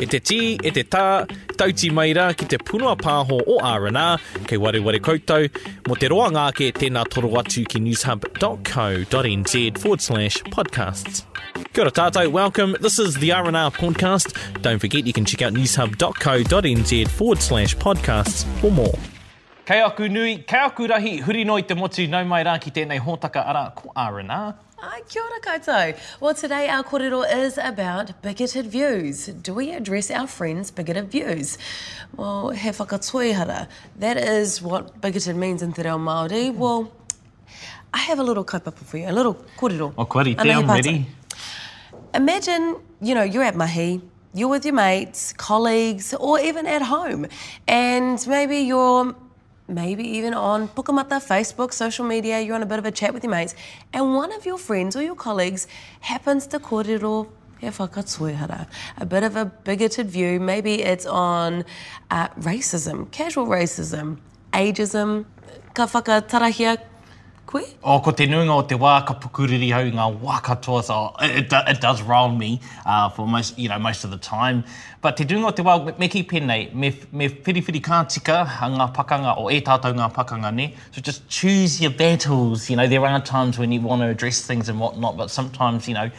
E te tī, e te tā, tauti mai rā ki te punua pāho o R&R, kei ware ware koutou, mo te roa ngāke tēnā toro atu ki newshub.co.nz forward slash podcasts. Kia ora tātou, welcome. This is the R&R podcast. Don't forget you can check out newshub.co.nz forward slash podcasts for more. Kei aku nui, kei aku rahi, huri noi te motu, nau mai rā ki tēnei hōtaka ara ko R&R. Ai, kia ora koutou. Well, today our kōrero is about bigoted views. Do we address our friends' bigoted views? Well, he whakatoihara. That is what bigoted means in te reo Māori. Well, I have a little kaupapa for you, a little kōrero. O kori, te, I'm ready. Imagine, you know, you're at mahi, you're with your mates, colleagues, or even at home, and maybe you're maybe even on Pukamata, Facebook, social media, you're on a bit of a chat with your mates, and one of your friends or your colleagues happens to kōrero whakatoihara, a bit of a bigoted view. Maybe it's on uh, racism, casual racism, ageism, ka whakatarahia koe? O, ko te nuinga o te wā ka pukuriri hau ngā wā katoa, so it, it, it does round me uh, for most, you know, most of the time. But te nuinga o te wā, me, me ki pēnei, me, me whiriwhiri kātika a ngā pakanga o e tātou ngā pakanga ne. So just choose your battles. You know, there are times when you want to address things and whatnot, but sometimes, you know,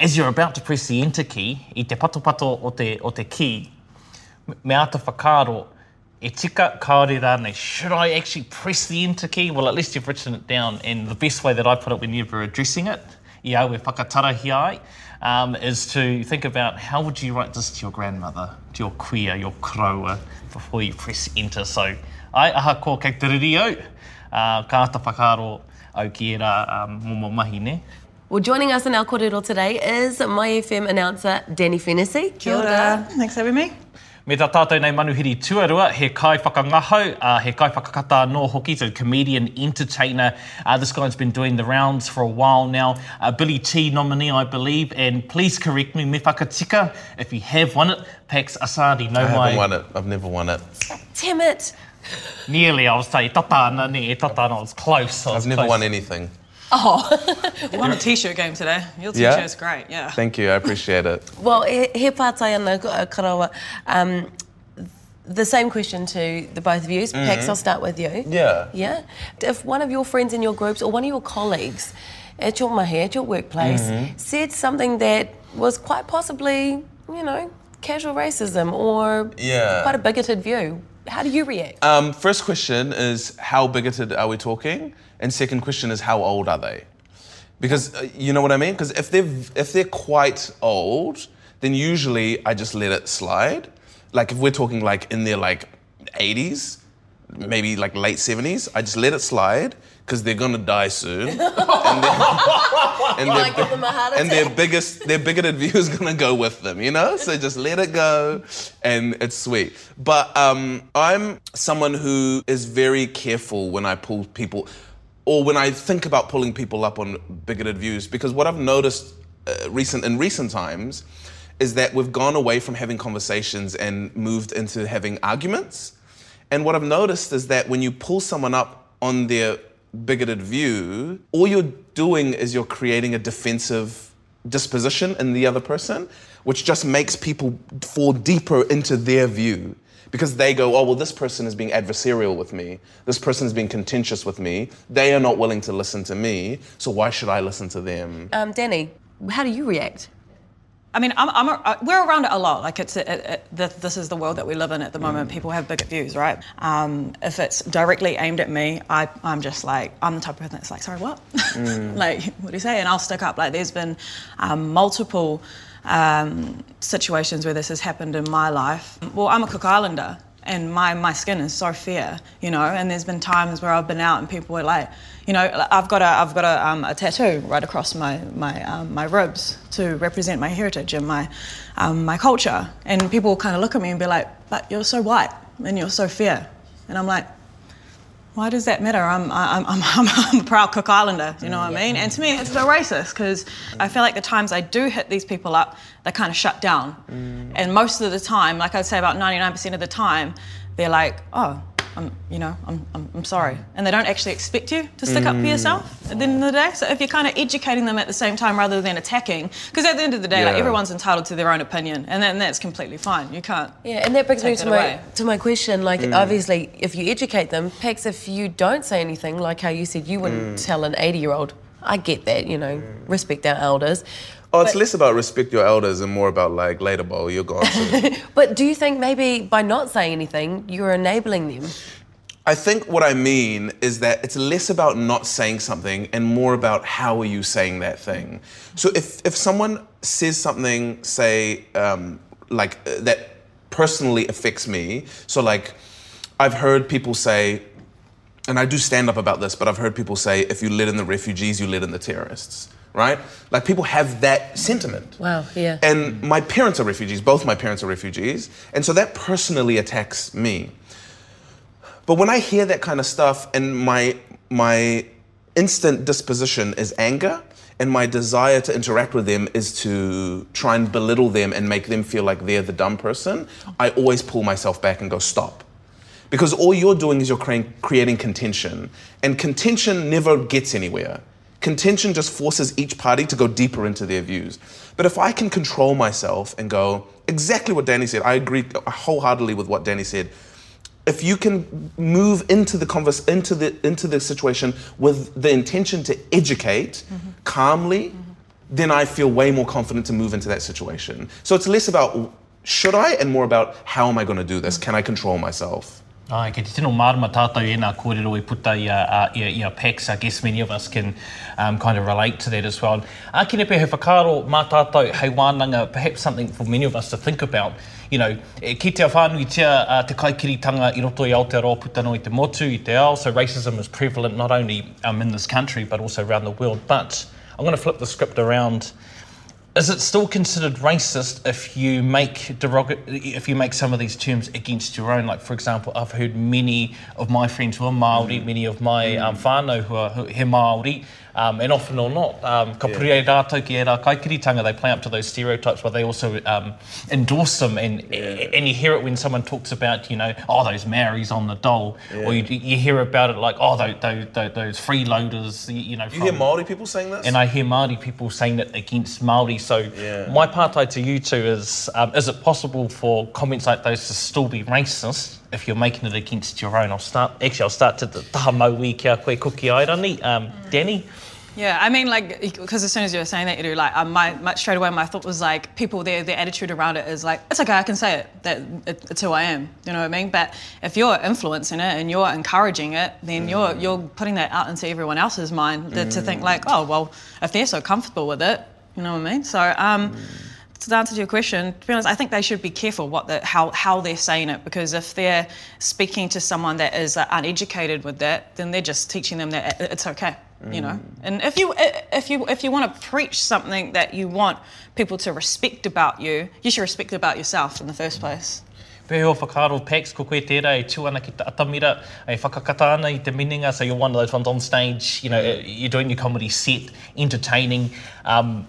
as you're about to press the enter key, i te patopato o te, o te key, me ata whakaro e tika kaore rānei, should I actually press the enter key? Well, at least you've written it down, and the best way that I put it when you're addressing it, i aue whakatarahi ai, um, is to think about how would you write this to your grandmother, to your queer, your kroa, before you press enter. So, ai aha ko kei te riri au, uh, ka ata whakaaro au ki e rā um, momo mahi ne. Well, joining us in our kōrero today is My FM announcer Danny Fennessy. Kia ora. Thanks for having me. Me tā tātou nei manuhiri tuarua, he kai whakangahau, uh, he kai whakakata no hoki, so comedian, entertainer. Uh, this guy's been doing the rounds for a while now. Uh, Billy T nominee, I believe, and please correct me, me whakatika, if you have won it, Pax Asadi, no I haven't mai. won it. I've never won it. Damn it. Nearly, I was saying, tatana ne, e tatana, I was close. I was I've never close. won anything. You won a t-shirt game today. Your Yeah? t-shirt's great, yeah. Thank you. I appreciate it. Well, he, he pātai ana uh, karawa. Um, the same question to the both of you. Pax, I'll start with you. Yeah. Yeah? If one of your friends in your groups or one of your colleagues at your mahi, at your workplace, said something that was quite possibly, you know, casual racism or Yeah. quite a bigoted view, how do you react? Um, first question is how bigoted are we talking? And second question is how old are they? Because uh, you know what I mean? Because if they're if they're quite old, then usually I just let it slide. Like if we're talking like in their like 80s, maybe like late 70s, I just let it slide because they're gonna die soon. and and their- give them and their biggest their bigoted view is gonna go with them, you know? So just let it go and it's sweet. But um, I'm someone who is very careful when I pull people or when I think about pulling people up on bigoted views because what I've noticed uh, recent in recent times is that we've gone away from having conversations and moved into having arguments. And what I've noticed is that when you pull someone up on their bigoted view, all you're doing is you're creating a defensive disposition in the other person, which just makes people fall deeper into their view. Because they go, oh, well, this person is being adversarial with me. This person is being contentious with me. They are not willing to listen to me. So why should I listen to them? Um, Danny, how do you react? I mean, I'm, I'm a, uh, we're around it a lot. Like, it's it, it, th- this is the world that we live in at the moment. People have bigot views, right? Um, if it's directly aimed at me, I, I'm just like, I'm the type of person that's like, sorry, what? like, what do you say? And I'll stick up. Like, there's been um, multiple um, situations where this has happened in my life. Well, I'm a Cook Islander. And my, my skin is so fair, you know. And there's been times where I've been out and people were like, you know, I've got a I've got a, um, a tattoo right across my my um, my ribs to represent my heritage and my um, my culture. And people kind of look at me and be like, "But you're so white and you're so fair," and I'm like, why does that matter? I'm, I'm, I'm, I'm, I'm a proud Cook Islander, you know what I mean? And to me, it's a racist because I feel like the times I do hit these people up, they kind of shut down. Mm. And most of the time, like I'd say about 99% of the time, they're like, oh, I'm, you know, I'm, I'm, I'm sorry. And they don't actually expect you to stick up for yourself at the end of the day. So if you're kind of educating them at the same time rather than attacking, because at the end of the day, like everyone's entitled to their own opinion, and, then that's completely fine. You can't. Yeah, and that brings me to my away. to my question. Like, Mm. obviously, if you educate them, perhaps if you don't say anything, like how you said you wouldn't Mm. tell an eighty-year-old. I get that, you know, respect our elders. Oh, it's But- less about respect your elders and more about like later, bro, you're gone. But do you think maybe by not saying anything, you're enabling them? I think what I mean is that it's less about not saying something and more about how are you saying that thing. So if if someone says something, say um, like uh, that personally affects me, so like I've heard people say, and I do stand up about this, but I've heard people say, if you let in the refugees, you let in the terrorists, right? Like people have that sentiment. Wow, yeah. And my parents are refugees, both my parents are refugees, and so that personally attacks me. But when I hear that kind of stuff and my my instant disposition is anger and my desire to interact with them is to try and belittle them and make them feel like they're the dumb person, I always pull myself back and go stop. Because all you're doing is you're creating, creating contention and contention never gets anywhere. Contention just forces each party to go deeper into their views. But if I can control myself and go exactly what Danny said, I agree wholeheartedly with what Danny said. If you can move into the converse into the into the situation with the intention to educate calmly then i feel way more confident to move into that situation. So it's less about should i and more about how am i going to do this? Can i control myself Ai, kei te tino marama tātou e nā kōrero i puta i a, a, i a, i a PAX. I guess many of us can um, kind of relate to that as well. A kine pe he whakaro mā tātou hei wānanga, perhaps something for many of us to think about. You know, e, ki te whānui tia uh, te kaikiritanga i roto i Aotearoa putano i te motu i te ao, so racism is prevalent not only um, in this country but also around the world. But I'm going to flip the script around. Is it still considered racist if you make derogatory, if you make some of these terms against your own? Like, for example, I've heard many of my friends who are Maori, many of my um, whānau who are he Maori, um, and often or not, um, ka puri e rātou ki e rā kaikiritanga, they play up to those stereotypes, but they also um, endorse them. And and you hear it when someone talks about, you know, oh, those Maoris on the dole, or you, you hear about it like, oh, those those, those freeloaders, you, know. you hear maori people saying this And I hear Māori people saying that against Māori. So Yeah. my partai to you two is, um, is it possible for comments like those to still be racist if you're making it against your own? I'll start, actually I'll start to the maui kia koe kuki airani. Um, Danny? Yeah, I mean, like, because as soon as you were saying that, Edu, like, um, my, my straight away, my thought was like, people, their, their attitude around it is like, it's okay, I can say it. That it, it's who I am. You know what I mean? But if you're influencing it and you're encouraging it, then you're you're putting that out into everyone else's mind that, to think like, oh, well, if they're so comfortable with it, you know what I mean? So, um, to answer your question, to be honest, I think they should be careful what the, how, how they're saying it because if they're speaking to someone that is uh, uneducated with that, then they're just teaching them that it- it's okay, you know. And if you if you if you want to preach something that you want people to respect about you, you should respect it about yourself in the first place. Pehe o whakaro Pax, ko koe tērā e tū ana ki te atamira, e whakakata ana i te mininga, so you're one of those ones on stage, you know, you're doing your comedy set, entertaining. Um,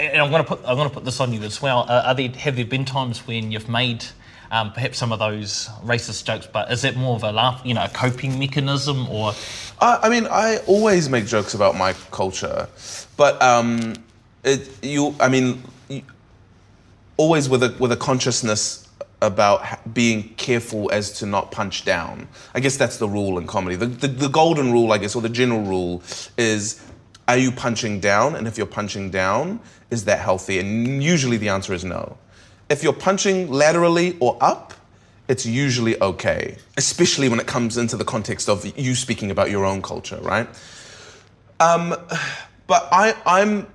and I'm going to put I'm going to put this on you as well. Uh, are there have there been times when you've made um, perhaps some of those racist jokes, but is it more of a laugh, you know, a coping mechanism, or I, I mean, I always make jokes about my culture, but um, it, you, I mean, you, always with a with a consciousness about being careful as to not punch down. I guess that's the rule in comedy. The, the the golden rule, I guess, or the general rule is. Are you punching down? And if you're punching down, is that healthy? And usually the answer is no. If you're punching laterally or up, it's usually okay, especially when it comes into the context of you speaking about your own culture, right? Um, but I, I'm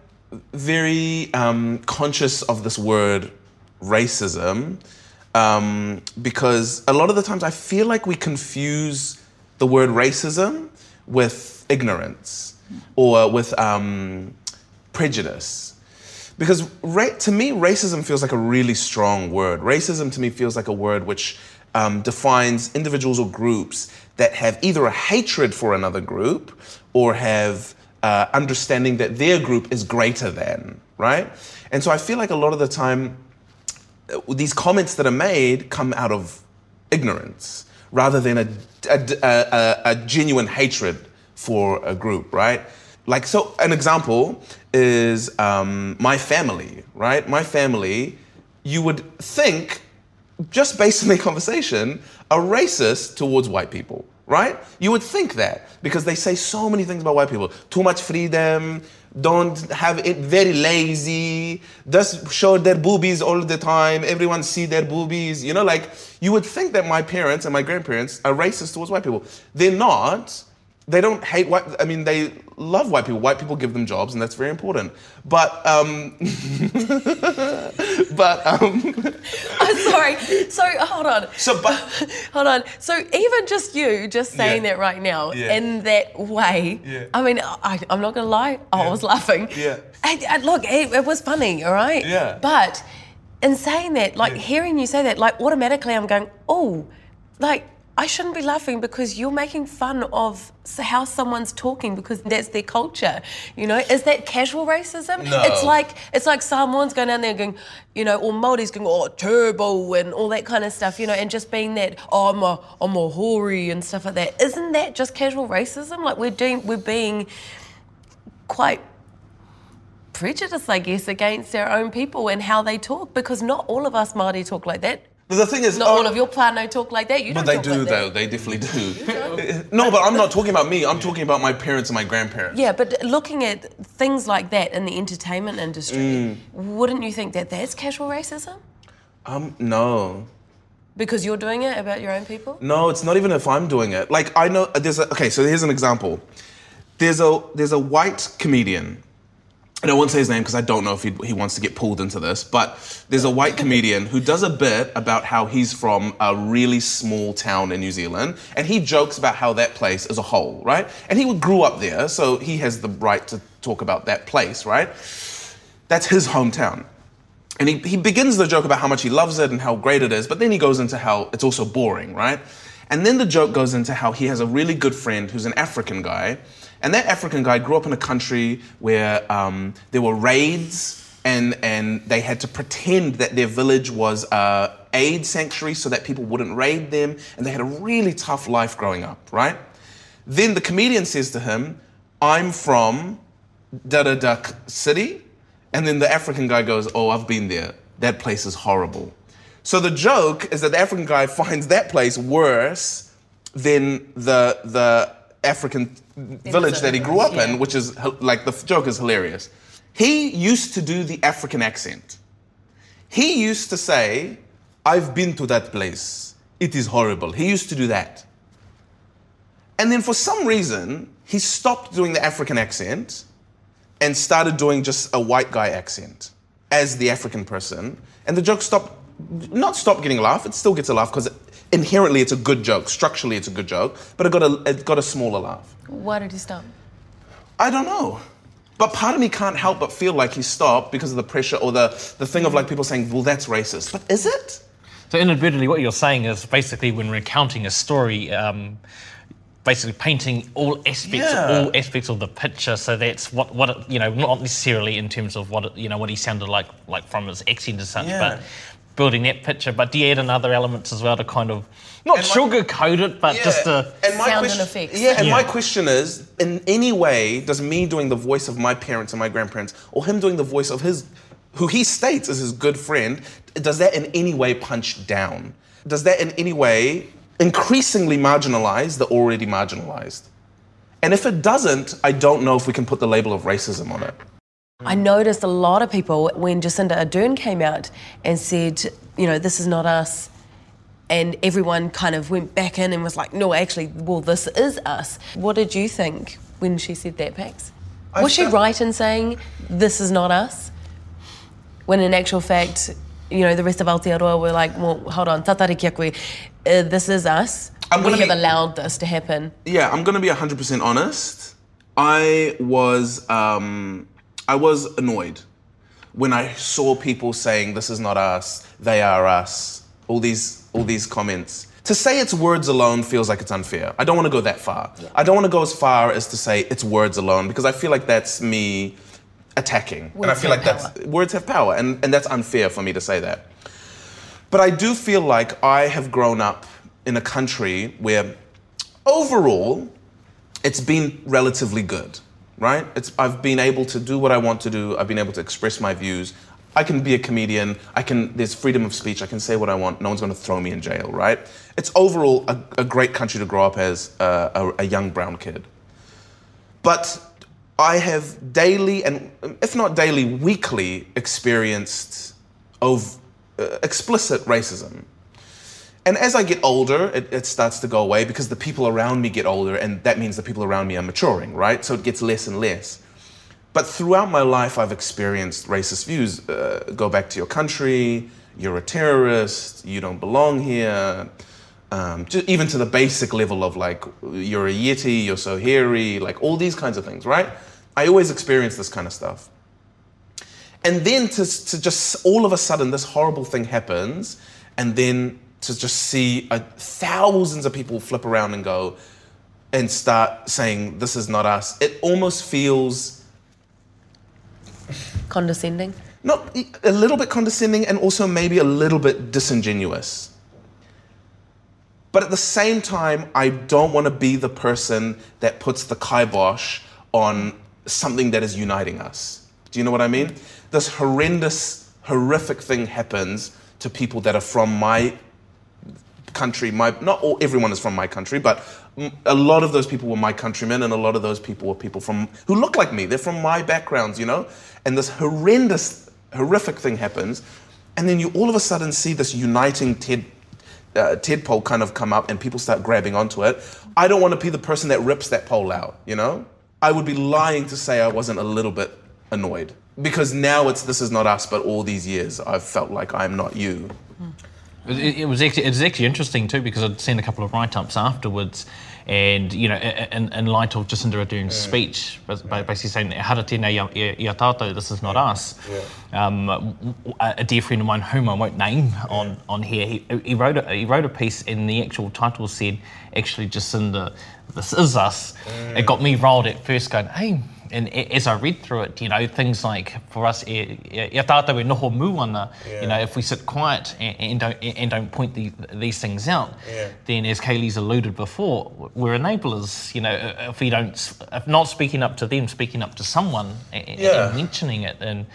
very um, conscious of this word racism um, because a lot of the times I feel like we confuse the word racism with ignorance or with um, prejudice. Because ra- to me, racism feels like a really strong word. Racism to me feels like a word which um, defines individuals or groups that have either a hatred for another group or have uh, understanding that their group is greater than, right? And so I feel like a lot of the time, uh, these comments that are made come out of ignorance rather than a, a, a, a genuine hatred for a group, right? Like, so an example is um, my family, right? My family, you would think, just based on the conversation, are racist towards white people, right? You would think that because they say so many things about white people. Too much freedom, don't have it very lazy, just show their boobies all the time, everyone see their boobies. You know, like you would think that my parents and my grandparents are racist towards white people. They're not. They don't hate white. I mean, they love white people. White people give them jobs, and that's very important. But, um, but, um, I'm sorry. So hold on. so, but, Hold on. So even just you, just saying Yeah. that right now Yeah. in that way, Yeah. I mean, I, I'm not gonna lie, I was laughing. Yeah. And, and look, it, it was funny, all right. Yeah. But in saying that, like Yeah. hearing you say that, like automatically I'm going, oh, like I shouldn't be laughing because you're making fun of how someone's talking because that's their culture. You know, is that casual racism? No. It's like it's like Samoans going down there going, you know, or Māoris going, oh, turbo and all that kind of stuff, you know, and just being that, oh, I'm a, I'm a hoary and stuff like that. Isn't that just casual racism? Like we're doing, we're being quite prejudiced, I guess, against our own people and how they talk because not all of us Māori talk like that. But the thing is, Not oh, all of your whānau talk like that. You But they do, like though. that. They definitely do. no, but I'm not talking about me. I'm talking about my parents and my grandparents. Yeah, but looking at things like that in the entertainment industry, Mm. wouldn't you think that that's casual racism? Um, no. Because you're doing it about your own people? No, it's not even if I'm doing it. Like I know there's a okay, so here's an example. There's a there's a white comedian. And I won't say his name because I don't know if he, he wants to get pulled into this, but there's a white comedian who does a bit about how he's from a really small town in New Zealand, and he jokes about how that place is a whole, right? And he grew up there, so he has the right to talk about that place, right? That's his hometown. And he, he begins the joke about how much he loves it and how great it is, but then he goes into how it's also boring, right? And then the joke goes into how he has a really good friend who's an African guy. And that African guy grew up in a country where um, there were raids and, and they had to pretend that their village was a aid sanctuary so that people wouldn't raid them. And they had a really tough life growing up, right? Then the comedian says to him, I'm from da da da city. And then the African guy goes, Oh, I've been there. That place is horrible. So the joke is that the African guy finds that place worse than the, the African village that he grew up Yeah. in, which is like the joke is hilarious. He used to do the African accent. He used to say, I've been to that place. It is horrible. He used to do that. And then for some reason, he stopped doing the African accent and started doing just a white guy accent as the African person. And the joke stopped, not stop getting a laugh, it still gets a laugh because inherently it's a good joke. Structurally, it's a good joke, but it got a, it got a smaller laugh. Why did he stop? I don't know. But part of me can't help but feel like he stopped because of the pressure or the, the thing of like people saying, well, that's racist. But is it? So inadvertently, what you're saying is basically when recounting a story, um, basically painting all aspects, Yeah. all aspects of the picture. So that's what, what it, you know, not necessarily in terms of what it, you know what he sounded like, like from his accent and such, Yeah. but building that picture. But do you add in other elements as well to kind of not And my- sugarcoat it, but just to and my Sound question, and effects. Yeah, and my question is, in any way, does me doing the voice of my parents and my grandparents, or him doing the voice of his, who he states is his good friend, does that in any way punch down? Does that in any way increasingly marginalize the already marginalized? And if it doesn't, I don't know if we can put the label of racism on it. I noticed a lot of people when Jacinda Ardern came out and said, you know, this is not us. And everyone kind of went back in and was like, no, actually, well, this is us. What did you think when she said that, Pax? I Was she felt- right in saying this is not us? When in actual fact, you know, the rest of Aotearoa were like, well, hold on, tatari koe, uh, this is us. I'm we have be- allowed this to happen. Yeah, I'm gonna be 100% honest. I was um, I was annoyed when I saw people saying this is not us, they are us, all these all these comments. To say it's words alone feels like it's unfair. I don't want to go that far. I don't want to go as far as to say it's words alone because I feel like that's me attacking. and I feel like that's words have power and, and that's unfair for me to say that. But I do feel like I have grown up in a country where overall it's been relatively good, right? It's, I've been able to do what I want to do. I've been able to express my views. I can be a comedian. I can. There's freedom of speech. I can say what I want. No one's going to throw me in jail, right? It's overall a, a great country to grow up as a, a, a young brown kid. But I have daily and, if not daily, weekly experienced of uh, explicit racism. And as I get older, it, it starts to go away because the people around me get older, and that means the people around me are maturing, right? So it gets less and less. But throughout my life, I've experienced racist views. Uh, go back to your country, you're a terrorist, you don't belong here. Um, ju- even to the basic level of like, you're a Yeti, you're so hairy, like all these kinds of things, right? I always experience this kind of stuff. And then to, to just all of a sudden, this horrible thing happens, and then to just see uh, thousands of people flip around and go and start saying, This is not us, it almost feels Condescending. not a little bit condescending and also maybe a little bit disingenuous. But at the same time, I don't want to be the person that puts the kibosh on something that is uniting us. Do you know what I mean? This horrendous, horrific thing happens to people that are from my country. My not all everyone is from my country, but mm, a lot of those people were my countrymen, and a lot of those people were people from who look like me. They're from my backgrounds, you know. And this horrendous, horrific thing happens, and then you all of a sudden see this uniting Ted. Uh, Ted pole kind of come up and people start grabbing onto it. I don't want to be the person that rips that pole out, you know? I would be lying to say I wasn't a little bit annoyed because now it's this is not us, but all these years I've felt like I'm not you. It, it was actually, it was actually interesting too because I'd seen a couple of write-ups afterwards, and you know, in, in light of Jacinda Ardern's speech, bas- basically saying hara ia, ia tātou, this is not us. Um, a dear friend of mine, whom I won't name on, on here, he, he wrote a, he wrote a piece, and the actual title said, actually Jacinda, this is us. It got me riled at first, going, hey. And as I read through it, you know, things like for us, e, e, tātou e noho mūana, you know, if we sit quiet and, and don't and don't point the, these things out, then as Kaylee's alluded before, we're enablers. You know, if we don't, if not speaking up to them, speaking up to someone and, and Yeah. mentioning it, and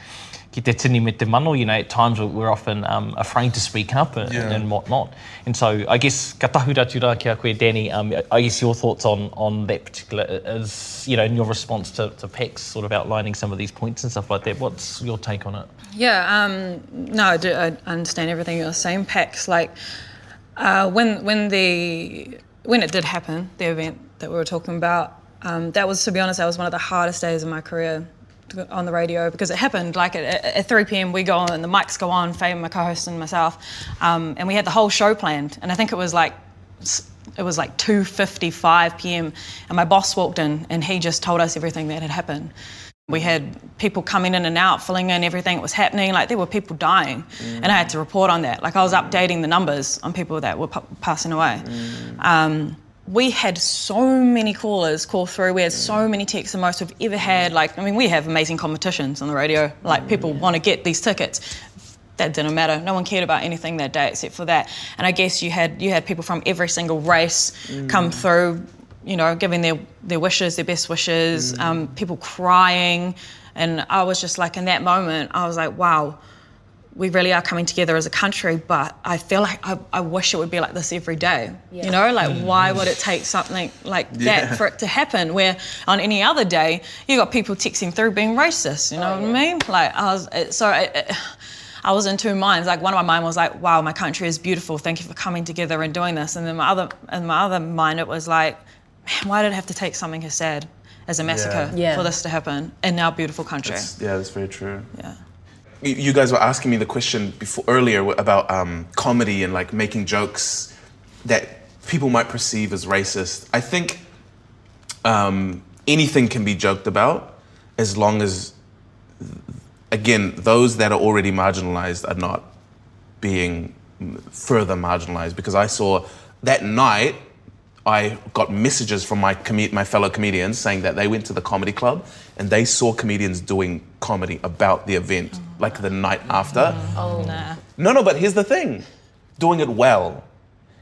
ki te tini me te mano, you know, at times we're often um, afraid to speak up and, Yeah. and whatnot. And so I guess ka tahura tura ki a koe, Danny, um, I guess your thoughts on, on that particular is, you know, in your response to, to PAX sort of outlining some of these points and stuff like that. What's your take on it? Yeah, um, no, I, do, I understand everything you're saying, Pax. Like uh, when when the when it did happen, the event that we were talking about, um, that was to be honest, that was one of the hardest days of my career to- on the radio because it happened like at, at, at 3 p.m. we go on and the mics go on, Faye, my co-host, and myself, um, and we had the whole show planned, and I think it was like it was like 2:55 p.m. and my boss walked in and he just told us everything that had happened. We had people coming in and out, filling in everything that was happening. Like there were people dying, and I had to report on that. Like I was updating the numbers on people that were pa- passing away. Um, we had so many callers call through. We had so many texts, the most we've ever had. Like I mean, we have amazing competitions on the radio. Like mm, people want to get these tickets. That didn't matter. No one cared about anything that day except for that. And I guess you had you had people from every single race come mm. through you know, giving their, their wishes, their best wishes, mm. um, people crying. And I was just like, in that moment, I was like, wow, we really are coming together as a country, but I feel like I, I wish it would be like this every day. You know, like mm. why would it take something like Yeah. that for it to happen? Where on any other day, you got people texting through being racist, you know oh, what I mean? Like, I was, it, so it, it, I was in two minds. Like one of my mind was like, "Wow, my country is beautiful. Thank you for coming together and doing this." And then my other, in my other mind, it was like, "Man, why did it have to take something as sad as a massacre Yeah. for this to happen in our beautiful country?" Yeah, that's very true. yeah. You guys were asking me the question before earlier about um, comedy and like making jokes that people might perceive as racist. I think um, anything can be joked about as long as, again, those that are already marginalized are not being further marginalized. Because I saw that night, I got messages from my com- my fellow comedians saying that they went to the comedy club and they saw comedians doing comedy about the event, like the night after. Oh, nah. No, no, but here's the thing doing it well.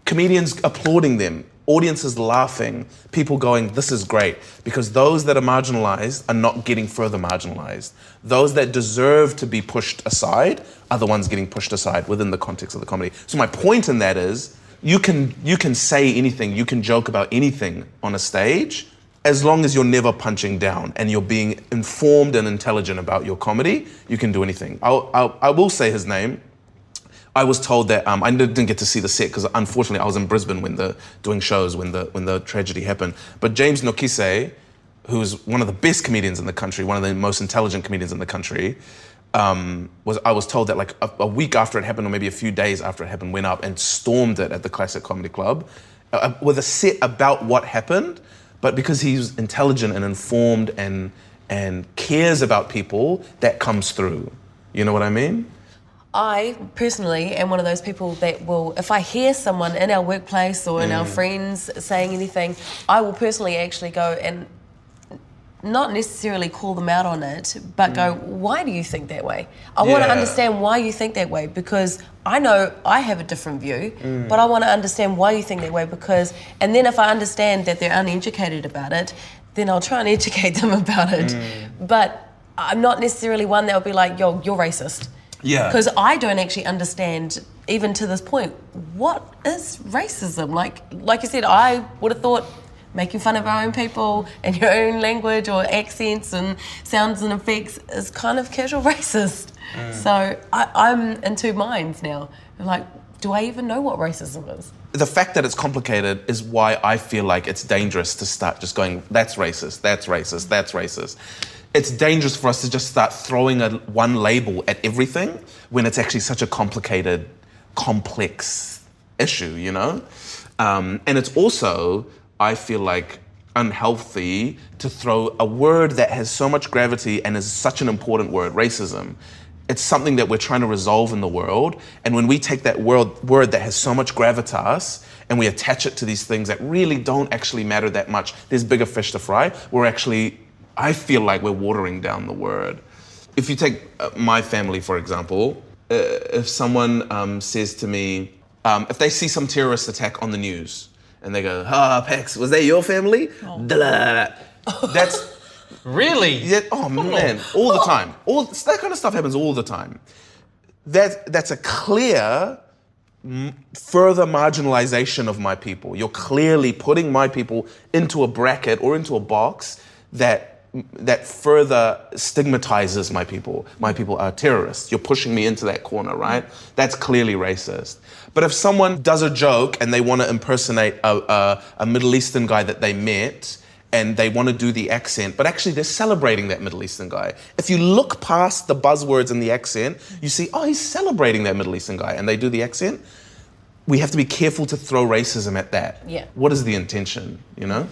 comedians applauding them, audiences laughing, people going, this is great. Because those that are marginalized are not getting further marginalized. Those that deserve to be pushed aside are the ones getting pushed aside within the context of the comedy. So my point in that is you can you can say anything, you can joke about anything on a stage as long as you're never punching down and you're being informed and intelligent about your comedy, you can do anything. I'll, I'll, I will say his name. I was told that um, I didn't get to see the set because unfortunately I was in Brisbane when the doing shows when the when the tragedy happened. But James Nokise, who's one of the best comedians in the country, one of the most intelligent comedians in the country, um, was I was told that like a, a, week after it happened, or maybe a few days after it happened, went up and stormed it at the Classic Comedy Club uh, with a set about what happened. But because he's intelligent and informed and and cares about people, that comes through. You know what I mean? I personally am one of those people that will, if I hear someone in our workplace or in mm. our friends saying anything, I will personally actually go and not necessarily call them out on it, but mm. go, why do you think that way? I yeah. want to understand why you think that way because I know I have a different view, mm. but I want to understand why you think that way because, and then if I understand that they're uneducated about it, then I'll try and educate them about it. Mm. But I'm not necessarily one that will be like, yo, you're racist. Yeah. Because I don't actually understand, even to this point, what is racism? Like, like you said, I would have thought making fun of our own people and your own language or accents and sounds and effects is kind of casual racist. Mm. So I, I'm in two minds now. I'm like, do I even know what racism is? The fact that it's complicated is why I feel like it's dangerous to start just going, that's racist, that's racist, that's racist. It's dangerous for us to just start throwing a, one label at everything when it's actually such a complicated, complex issue, you know? Um, and it's also I feel like unhealthy to throw a word that has so much gravity and is such an important word, racism. It's something that we're trying to resolve in the world. And when we take that word, word that has so much gravitas and we attach it to these things that really don't actually matter that much, there's bigger fish to fry, we're actually, I feel like we're watering down the word. If you take uh, my family, for example, uh, if someone um, says to me, um, if they see some terrorist attack on the news, and they go, "Ah, oh, Pex, was that your family?" Oh. That's really yeah. Oh man, all the time. All that kind of stuff happens all the time. That that's a clear further marginalization of my people. You're clearly putting my people into a bracket or into a box that that further stigmatizes my people. My people are terrorists. You're pushing me into that corner, right? That's clearly racist. But if someone does a joke and they want to impersonate a, a, a Middle Eastern guy that they met, and they want to do the accent, but actually they're celebrating that Middle Eastern guy. If you look past the buzzwords and the accent, you see, oh, he's celebrating that Middle Eastern guy, and they do the accent. We have to be careful to throw racism at that. Yeah. What is the intention, you know?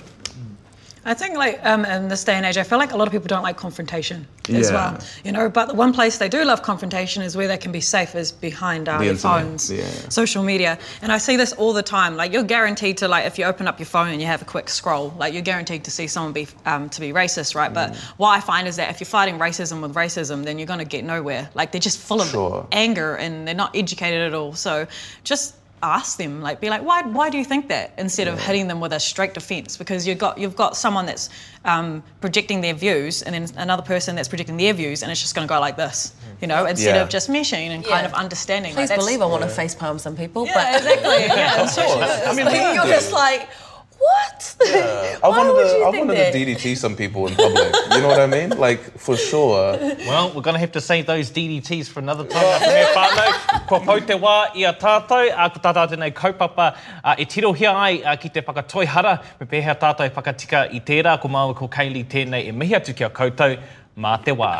I think like um, in this day and age, I feel like a lot of people don't like confrontation as yeah. well. You know, but the one place they do love confrontation is where they can be safe is behind their phones, yeah. social media. And I see this all the time. Like you're guaranteed to like if you open up your phone and you have a quick scroll, like you're guaranteed to see someone be um, to be racist, right? Mm. But what I find is that if you're fighting racism with racism, then you're going to get nowhere. Like they're just full of sure. anger and they're not educated at all. So just ask them, like, be like, why, why do you think that? Instead yeah. of hitting them with a straight defence, because you've got you've got someone that's um, projecting their views, and then another person that's projecting their views, and it's just going to go like this, you know, instead yeah. of just meshing and yeah. kind of understanding. Please like, believe I want to face palm some people, yeah, but exactly, yeah, I mean, you're just like what? Yeah. I wanted to, I wanted to DDT some people in public. you know what I mean? Like, for sure. Well, we're going to have to save those DDTs for another time. Yeah. whānau, kua pau te wā i a tātou, a ko tātou tēnei kaupapa uh, e tiro hia ai uh, ki te whakatoihara, me pēhea tātou whakatika i tērā, ko maua ko Kaylee tēnei e mihi atu ki a koutou, mā te wā.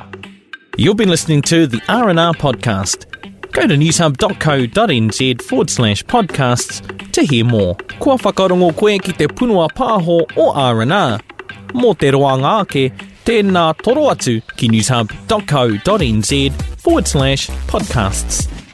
You've been listening to the R&R podcast. Go to newshub.co.nz forward slash podcasts to hear more. Kua whakarongo koe ki te punua pāho o R&R. Mō te roa ngāke, tēnā toro atu ki newshub.co.nz forward slash podcasts.